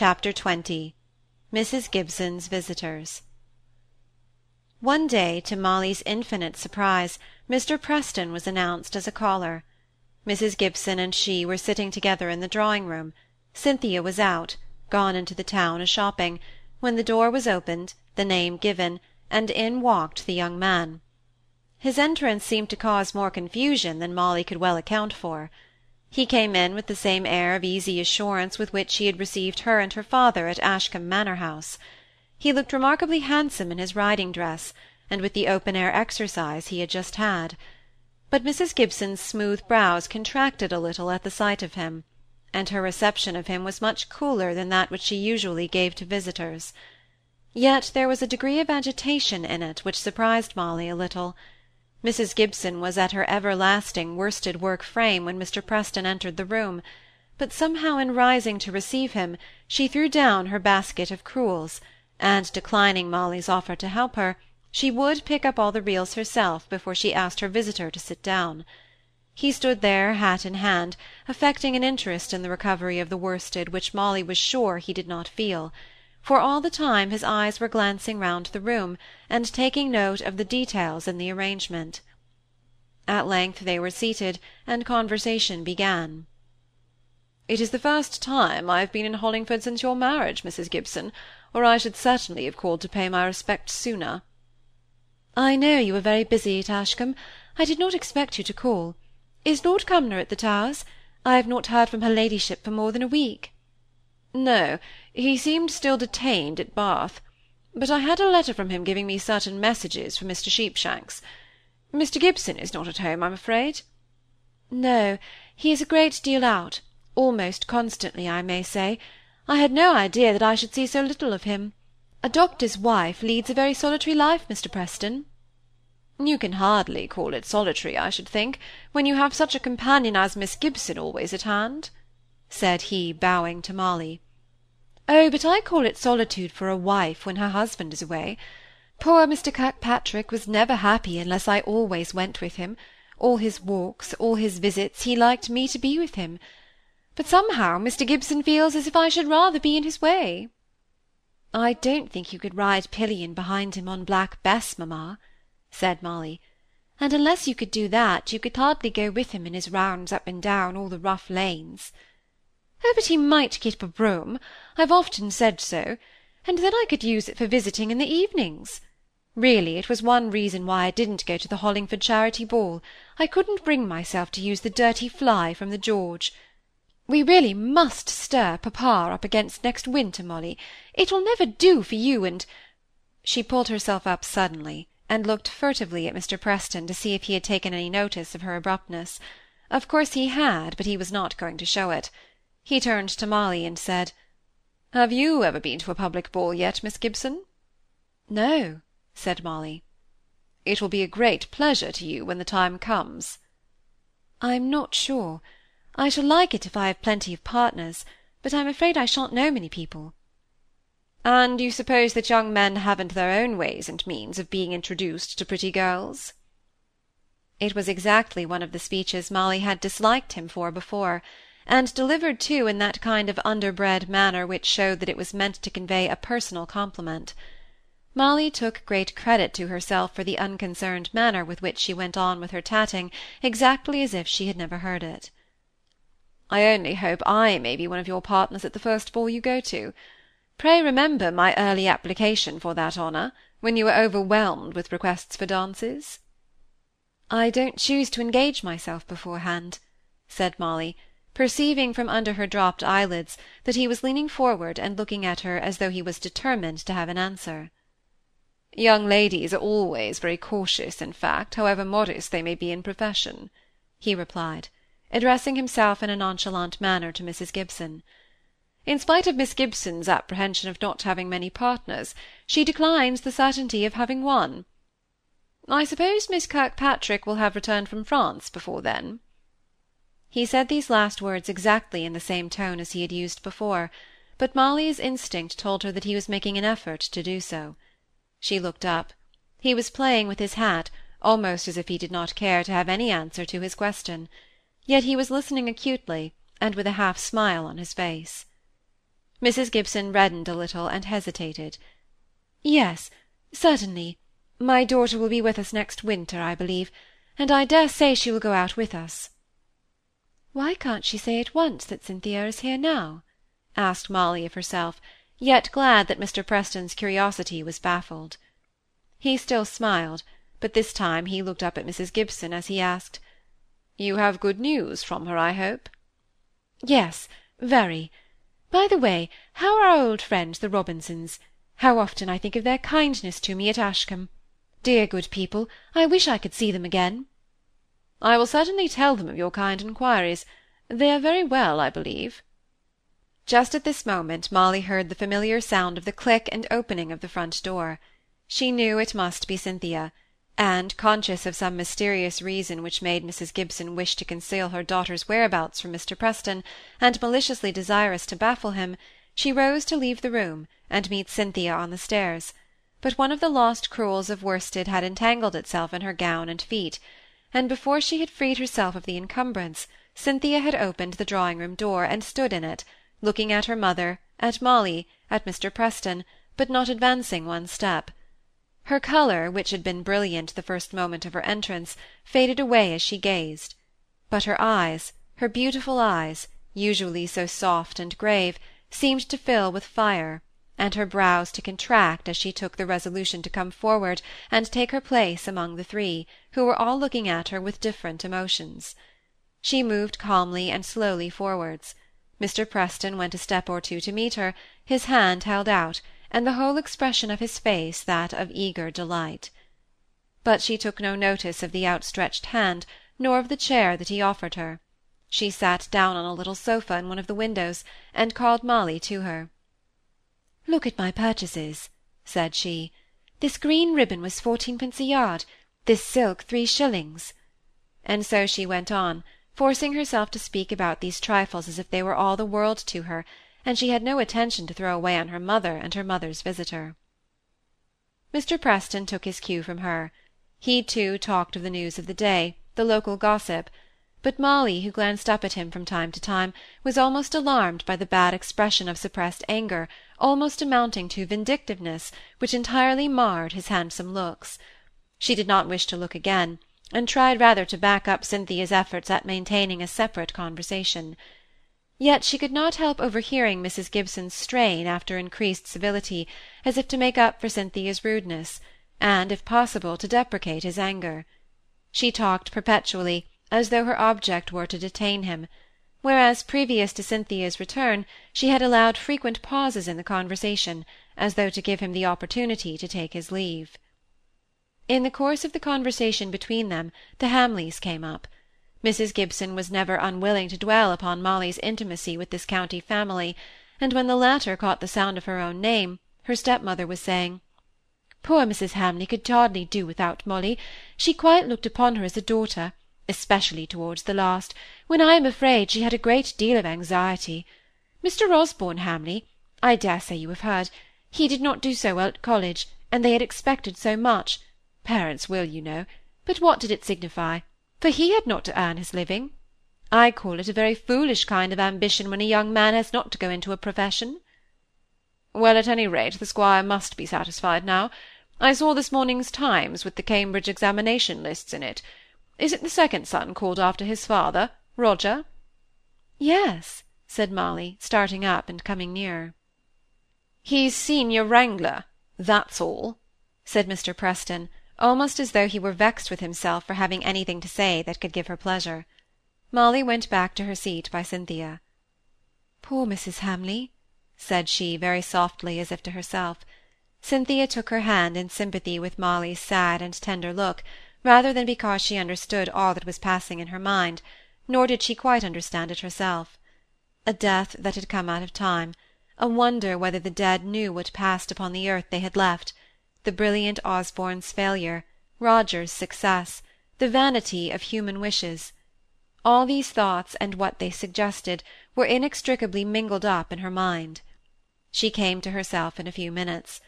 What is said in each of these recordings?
Chapter XX Mrs. Gibson's Visitors One day, to Molly's infinite surprise, Mr. Preston was announced as a caller. Mrs. Gibson and she were sitting together in the drawing-room. Cynthia was out, gone into the town a shopping, when the door was opened, the name given, and in walked the young man. His entrance seemed to cause more confusion than Molly could well account for. He came in with the same air of easy assurance with which he had received her and her father at Ashcombe Manor House. He looked remarkably handsome in his riding dress, and with the open-air exercise he had just had. But Mrs. Gibson's smooth brows contracted a little at the sight of him, and her reception of him was much cooler than that which she usually gave to visitors. Yet there was a degree of agitation in it which surprised Molly a little. Mrs. Gibson was at her everlasting worsted-work frame when Mr. Preston entered the room, but somehow in rising to receive him she threw down her basket of crewels, and declining Molly's offer to help her, she would pick up all the reels herself before she asked her visitor to sit down. He stood there hat in hand, affecting an interest in the recovery of the worsted which Molly was sure he did not feel for all the time his eyes were glancing round the room, and taking note of the details in the arrangement. At length they were seated, and conversation began. "It is the first time I have been in Hollingford since your marriage, Mrs. Gibson, or I should certainly have called to pay my respects sooner." "I know you were very busy at Ashcombe. I did not expect you to call. Is Lord Cumnor at the Towers? I have not heard from her ladyship for more than a week." "No, he seemed still detained at Bath; but I had a letter from him giving me certain messages for Mr. Sheepshanks. Mr. Gibson is not at home, I'm afraid?" "No, he is a great deal out, almost constantly, I may say. I had no idea that I should see so little of him. A doctor's wife leads a very solitary life, Mr. Preston." "You can hardly call it solitary, I should think, when you have such a companion as Miss Gibson always at hand said he, bowing to Molly. Oh, but I call it solitude for a wife when her husband is away. Poor Mr. Kirkpatrick was never happy unless I always went with him. All his walks, all his visits, he liked me to be with him. But somehow Mr. Gibson feels as if I should rather be in his way. I don't think you could ride pillion behind him on Black Bess, mamma, said Molly. And unless you could do that, you could hardly go with him in his rounds up and down all the rough lanes. Oh, but he might get a brougham. I've often said so, and then I could use it for visiting in the evenings. Really, it was one reason why I didn't go to the Hollingford charity ball. I couldn't bring myself to use the dirty fly from the George. We really must stir papa up against next winter, Molly. It will never do for you and She pulled herself up suddenly, and looked furtively at Mr. Preston to see if he had taken any notice of her abruptness. Of course he had, but he was not going to show it. He turned to Molly and said, "Have you ever been to a public ball yet, Miss Gibson?" "No," said Molly. "It will be a great pleasure to you when the time comes." "I'm not sure. I shall like it if I have plenty of partners, but I'm afraid I shan't know many people." "And you suppose that young men haven't their own ways and means of being introduced to pretty girls?" It was exactly one of the speeches Molly had disliked him for before and delivered too in that kind of underbred manner which showed that it was meant to convey a personal compliment. Molly took great credit to herself for the unconcerned manner with which she went on with her tatting, exactly as if she had never heard it. I only hope I may be one of your partners at the first ball you go to. Pray remember my early application for that honour, when you were overwhelmed with requests for dances. I don't choose to engage myself beforehand, said Molly, perceiving from under her dropped eyelids that he was leaning forward and looking at her as though he was determined to have an answer. Young ladies are always very cautious in fact, however modest they may be in profession, he replied, addressing himself in a nonchalant manner to Mrs. Gibson. In spite of Miss Gibson's apprehension of not having many partners, she declines the certainty of having one. I suppose Miss Kirkpatrick will have returned from France before then? He said these last words exactly in the same tone as he had used before, but Molly's instinct told her that he was making an effort to do so. She looked up. He was playing with his hat, almost as if he did not care to have any answer to his question. Yet he was listening acutely, and with a half smile on his face. Mrs. Gibson reddened a little and hesitated. Yes, certainly. My daughter will be with us next winter, I believe, and I dare say she will go out with us. Why can't she say at once that Cynthia is here now? asked Molly of herself, yet glad that Mr. Preston's curiosity was baffled. He still smiled, but this time he looked up at Mrs. Gibson as he asked, "You have good news from her, I hope?" "Yes, very. By the way, how are our old friends the Robinsons? How often I think of their kindness to me at Ashcombe! Dear good people, I wish I could see them again." "I will certainly tell them of your kind inquiries. They are very well, I believe." Just at this moment Molly heard the familiar sound of the click and opening of the front door. She knew it must be Cynthia, and, conscious of some mysterious reason which made Mrs. Gibson wish to conceal her daughter's whereabouts from Mr. Preston, and maliciously desirous to baffle him, she rose to leave the room, and meet Cynthia on the stairs; but one of the lost crewels of worsted had entangled itself in her gown and feet, and before she had freed herself of the encumbrance, Cynthia had opened the drawing-room door and stood in it, looking at her mother, at Molly, at Mr. Preston, but not advancing one step. Her color, which had been brilliant the first moment of her entrance, faded away as she gazed; but her eyes, her beautiful eyes, usually so soft and grave, seemed to fill with fire, and her brows to contract as she took the resolution to come forward and take her place among the three, who were all looking at her with different emotions. She moved calmly and slowly forwards. Mr. Preston went a step or two to meet her, his hand held out and the whole expression of his face that of eager delight. But she took no notice of the outstretched hand, nor of the chair that he offered her. She sat down on a little sofa in one of the windows, and called Molly to her. Look at my purchases, said she. This green ribbon was fourteenpence a yard, this silk three shillings. And so she went on, forcing herself to speak about these trifles as if they were all the world to her, and she had no attention to throw away on her mother and her mother's visitor. Mr. Preston took his cue from her. He, too, talked of the news of the day, the local gossip, but Molly, who glanced up at him from time to time, was almost alarmed by the bad expression of suppressed anger, almost amounting to vindictiveness, which entirely marred his handsome looks. She did not wish to look again, and tried rather to back up Cynthia's efforts at maintaining a separate conversation. Yet she could not help overhearing Mrs. Gibson's strain after increased civility, as if to make up for Cynthia's rudeness, and, if possible, to deprecate his anger. She talked perpetually, as though her object were to detain him, whereas previous to Cynthia's return she had allowed frequent pauses in the conversation, as though to give him the opportunity to take his leave. In the course of the conversation between them, the Hamleys came up. Mrs. Gibson was never unwilling to dwell upon Molly's intimacy with this county family, and when the latter caught the sound of her own name, her stepmother was saying, "Poor Mrs. Hamley could hardly do without Molly; she quite looked upon her as a daughter, especially towards the last, when I am afraid she had a great deal of anxiety. Mr. Osborne Hamley, I dare say you have heard, he did not do so well at college, and they had expected so much; parents will, you know; but what did it signify? for he had not to earn his living. I call it a very foolish kind of ambition when a young man has not to go into a profession." "Well, at any rate, the squire must be satisfied now. I saw this morning's Times with the Cambridge examination lists in it. Is it the second son called after his father, Roger?" "Yes," said Molly, starting up and coming nearer. "He's senior wrangler, that's all," said Mr. Preston, almost as though he were vexed with himself for having anything to say that could give her pleasure. Molly went back to her seat by Cynthia. "Poor Mrs. Hamley," said she, very softly, as if to herself. Cynthia took her hand in sympathy with Molly's sad and tender look, rather than because she understood all that was passing in her mind, nor did she quite understand it herself. A death that had come out of time, a wonder whether the dead knew what passed upon the earth they had left, the brilliant Osborne's failure, Roger's success, the vanity of human wishes. All these thoughts and what they suggested were inextricably mingled up in her mind. She came to herself in a few minutes.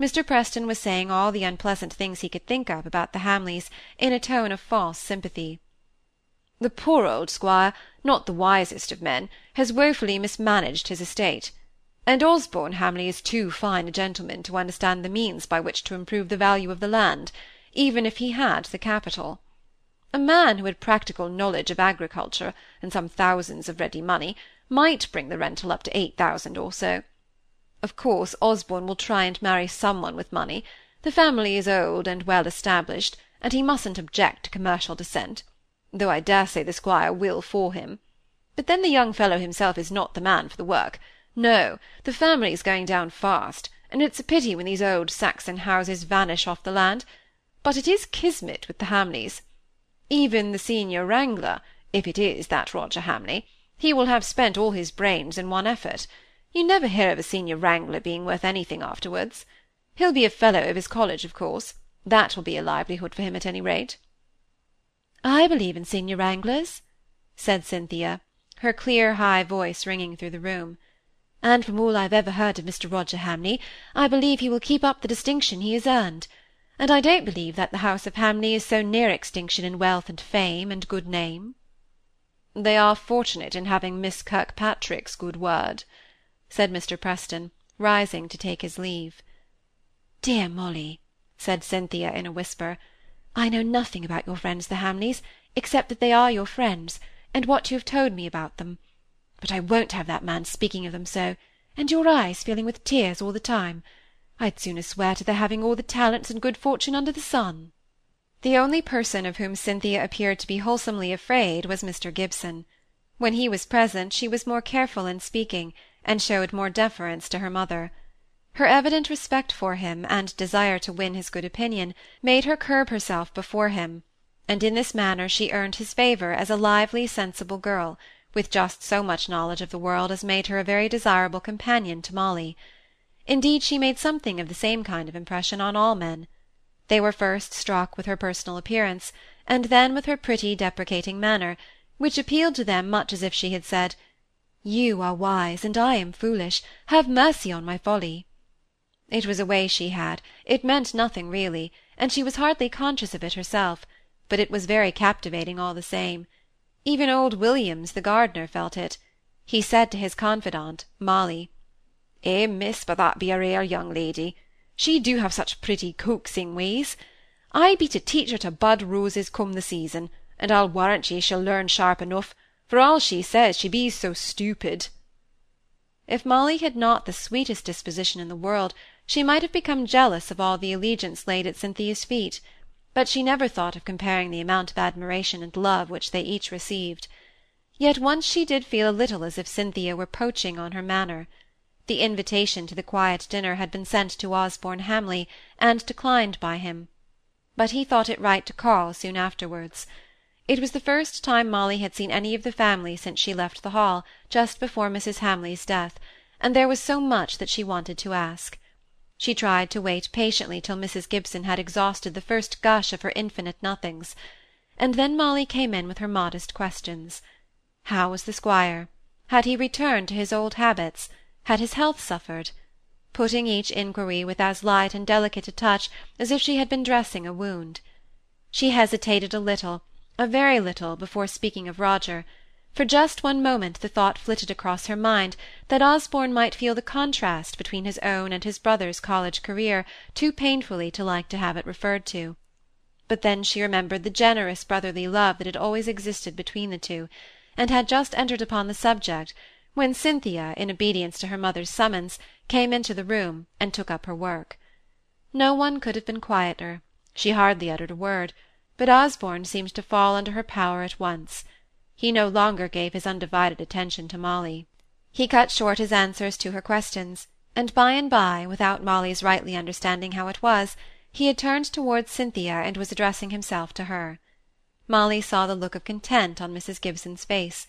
Mr. Preston was saying all the unpleasant things he could think of about the Hamleys in a tone of false sympathy. The poor old squire, not the wisest of men, has woefully mismanaged his estate. and Osborne Hamley is too fine a gentleman to understand the means by which to improve the value of the land, even if he had the capital. A man who had practical knowledge of agriculture, and some thousands of ready money, might bring the rental up to eight thousand or so. Of course, Osborne will try and marry some one with money. The family is old and well established, and he mustn't object to commercial descent, though I dare say the squire will for him. But then the young fellow himself is not the man for the work. No, the family is going down fast, and it's a pity when these old Saxon houses vanish off the land. But it is kismet with the Hamleys. Even the senior wrangler, if it is that Roger Hamley, he will have spent all his brains in one effort. You never hear of a senior wrangler being worth anything afterwards. He'll be a fellow of his college, of course. That will be a livelihood for him at any rate. I believe in senior wranglers, said Cynthia, her clear high voice ringing through the room. And from all I've ever heard of Mr. Roger Hamley, I believe he will keep up the distinction he has earned. And I don't believe that the house of Hamley is so near extinction in wealth and fame and good name. They are fortunate in having Miss Kirkpatrick's good word, said Mr. Preston, rising to take his leave. Dear Molly, said Cynthia in a whisper, I know nothing about your friends the Hamleys, except that they are your friends, and what you have told me about them. But I won't have that man speaking of them so, and your eyes filling with tears all the time. I'd sooner swear to their having all the talents and good fortune under the sun. The only person of whom Cynthia appeared to be wholesomely afraid was Mr. Gibson. When he was present, she was more careful in speaking, and showed more deference to her mother. Her evident respect for him, and desire to win his good opinion, made her curb herself before him, and in this manner she earned his favor as a lively, sensible girl, with just so much knowledge of the world as made her a very desirable companion to Molly. Indeed, she made something of the same kind of impression on all men. They were first struck with her personal appearance, and then with her pretty, deprecating manner, which appealed to them much as if she had said, You are wise, and I am foolish. Have mercy on my folly. It was a way she had, it meant nothing really, and she was hardly conscious of it herself, but it was very captivating all the same. Even old Williams, the gardener, felt it. He said to his confidante, Molly, "Eh, miss, but that be a rare young lady. She do have such pretty coaxing ways. I be to teach her to bud roses come the season, and I'll warrant ye she'll learn sharp enough, for all she says she be so stupid." If Molly had not the sweetest disposition in the world, she might have become jealous of all the allegiance laid at Cynthia's feet but she never thought of comparing the amount of admiration and love which they each received. Yet once she did feel a little as if Cynthia were poaching on her manor. The invitation to the quiet dinner had been sent to Osborne Hamley, and declined by him. But he thought it right to call soon afterwards. It was the first time Molly had seen any of the family since she left the Hall, just before Mrs. Hamley's death, and there was so much that she wanted to ask. She tried to wait patiently till Mrs. Gibson had exhausted the first gush of her infinite nothings, and then Molly came in with her modest questions. How was the squire? Had he returned to his old habits? Had his health suffered? Putting each inquiry with as light and delicate a touch as if she had been dressing a wound. She hesitated a little, a very little, before speaking of Roger, for just one moment the thought flitted across her mind that Osborne might feel the contrast between his own and his brother's college career too painfully to like to have it referred to. But then she remembered the generous brotherly love that had always existed between the two, and had just entered upon the subject when Cynthia, in obedience to her mother's summons, came into the room and took up her work. No one could have been quieter, she hardly uttered a word, but Osborne seemed to fall under her power at once. He no longer gave his undivided attention to Molly. He cut short his answers to her questions, and by and by, without Molly's rightly understanding how it was, he had turned towards Cynthia and was addressing himself to her. Molly saw the look of content on Mrs. Gibson's face.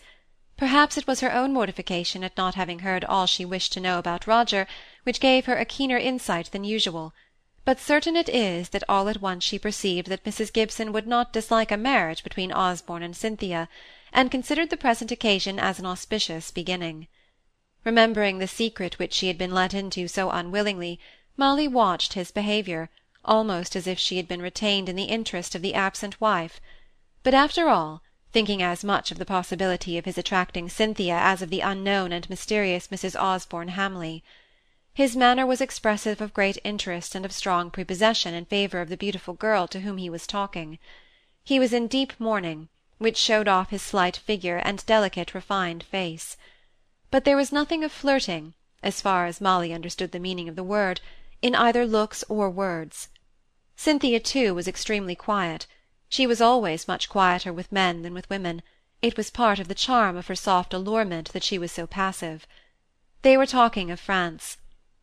Perhaps it was her own mortification at not having heard all she wished to know about Roger, which gave her a keener insight than usual, but certain it is that all at once she perceived that Mrs. Gibson would not dislike a marriage between Osborne and Cynthia, and considered the present occasion as an auspicious beginning. Remembering the secret which she had been let into so unwillingly, Molly watched his behaviour, almost as if she had been retained in the interest of the absent wife. But after all, thinking as much of the possibility of his attracting Cynthia as of the unknown and mysterious Mrs. Osborne Hamley. His manner was expressive of great interest and of strong prepossession in favour of the beautiful girl to whom he was talking. He was in deep mourning, which showed off his slight figure and delicate refined face. But there was nothing of flirting, as far as Molly understood the meaning of the word, in either looks or words. Cynthia, too, was extremely quiet. She was always much quieter with men than with women; it was part of the charm of her soft allurement that she was so passive. They were talking of France.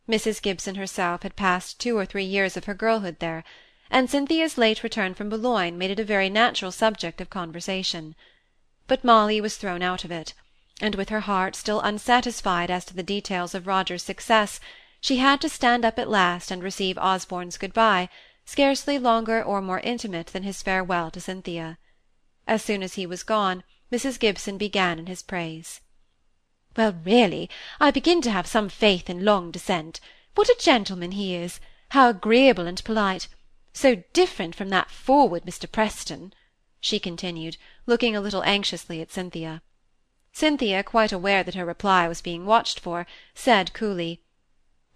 Mrs. Gibson herself had passed two or three years of her girlhood there, and Cynthia's late return from Boulogne made it a very natural subject of conversation. But Molly was thrown out of it, and with her heart still unsatisfied as to the details of Roger's success, she had to stand up at last and receive Osborne's good-bye scarcely longer or more intimate than his farewell to Cynthia. As soon as he was gone, Mrs. Gibson began in his praise. Well, really, I begin to have some faith in long descent. What a gentleman he is! How agreeable and polite! So different from that forward Mr. Preston, she continued, looking a little anxiously at Cynthia. Cynthia, quite aware that her reply was being watched for, said coolly,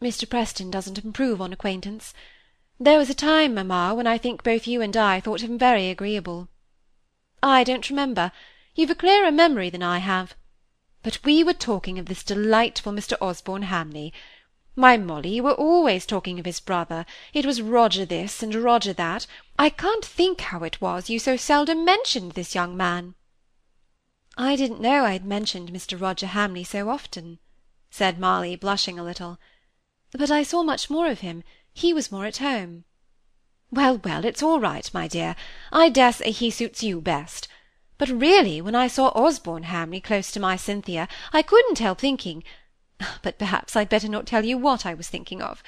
Mr. Preston doesn't improve on acquaintance. There was a time, mamma, when I think both you and I thought him very agreeable. I don't remember. You've a clearer memory than I have. But we were talking of this delightful Mr. Osborne Hamley. My Molly, you were always talking of his brother. It was Roger this and Roger that. I can't think how it was you so seldom mentioned this young man. I didn't know I had mentioned Mr. Roger Hamley so often, said Molly, blushing a little. But I saw much more of him. He was more at home. Well, well, it's all right, my dear. I dare say he suits you best. But really, when I saw Osborne Hamley close to my Cynthia, I couldn't help thinking but perhaps I'd better not tell you what I was thinking of.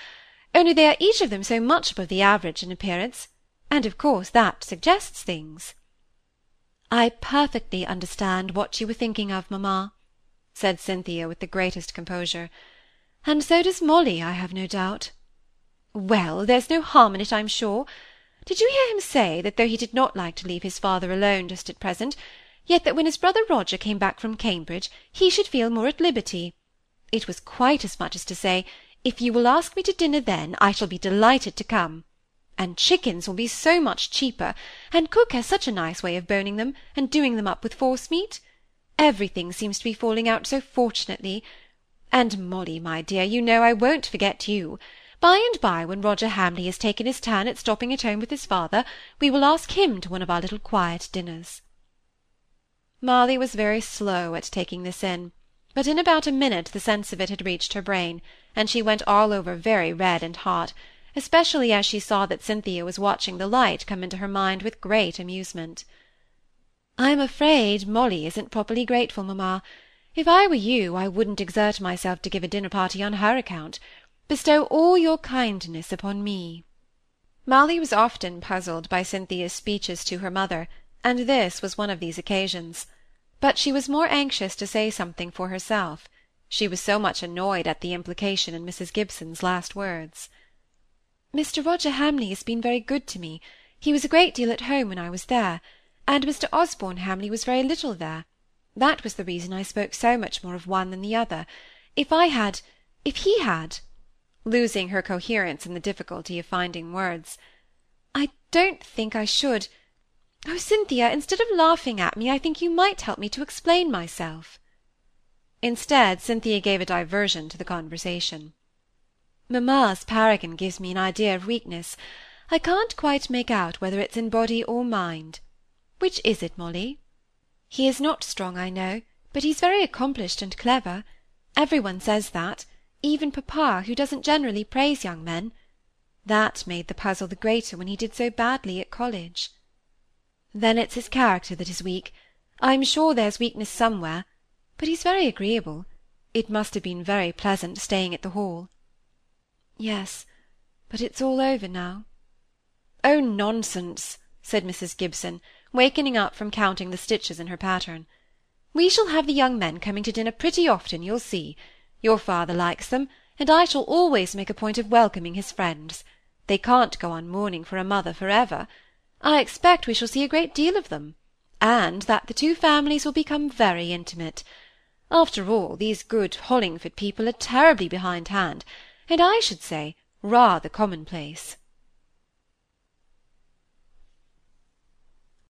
Only they are each of them so much above the average in appearance, and of course that suggests things. I perfectly understand what you were thinking of, mamma, said Cynthia with the greatest composure. And so does Molly, I have no doubt. Well, there's no harm in it, I'm sure. Did you hear him say that though he did not like to leave his father alone just at present, yet that when his brother Roger came back from Cambridge, he should feel more at liberty? It was quite as much as to say, if you will ask me to dinner then, I shall be delighted to come. And chickens will be so much cheaper, and cook has such a nice way of boning them, and doing them up with forcemeat. Everything seems to be falling out so fortunately. And Molly, my dear, you know I won't forget you. By and by, when Roger Hamley has taken his turn at stopping at home with his father, we will ask him to one of our little quiet dinners. Molly was very slow at taking this in, but in about a minute the sense of it had reached her brain, and she went all over very red and hot, especially as she saw that Cynthia was watching the light come into her mind with great amusement. I'm afraid Molly isn't properly grateful, mamma. If I were you, I wouldn't exert myself to give a dinner party on her account. Bestow all your kindness upon me. Molly was often puzzled by Cynthia's speeches to her mother, and this was one of these occasions. But she was more anxious to say something for herself. She was so much annoyed at the implication in Mrs. Gibson's last words. Mr. Roger Hamley has been very good to me. He was a great deal at home when I was there, and Mr. Osborne Hamley was very little there. That was the reason I spoke so much more of one than the other. If I had, if he had losing her coherence in the difficulty of finding words. I don't think I should. Oh, Cynthia, instead of laughing at me, I think you might help me to explain myself. Instead, Cynthia gave a diversion to the conversation. Mamma's paragon gives me an idea of weakness. I can't quite make out whether it's in body or mind. Which is it, Molly? He is not strong, I know, but he's very accomplished and clever. Every one says that even papa, who doesn't generally praise young men. That made the puzzle the greater when he did so badly at college. Then it's his character that is weak. I'm sure there's weakness somewhere, but he's very agreeable. It must have been very pleasant staying at the Hall. Yes, but it's all over now. Oh, nonsense, said Mrs. Gibson, wakening up from counting the stitches in her pattern. We shall have the young men coming to dinner pretty often, you'll see. Your father likes them, and I shall always make a point of welcoming his friends. They can't go on mourning for a mother for ever. I expect we shall see a great deal of them, and that the two families will become very intimate. After all, these good Hollingford people are terribly behindhand, and I should say rather commonplace.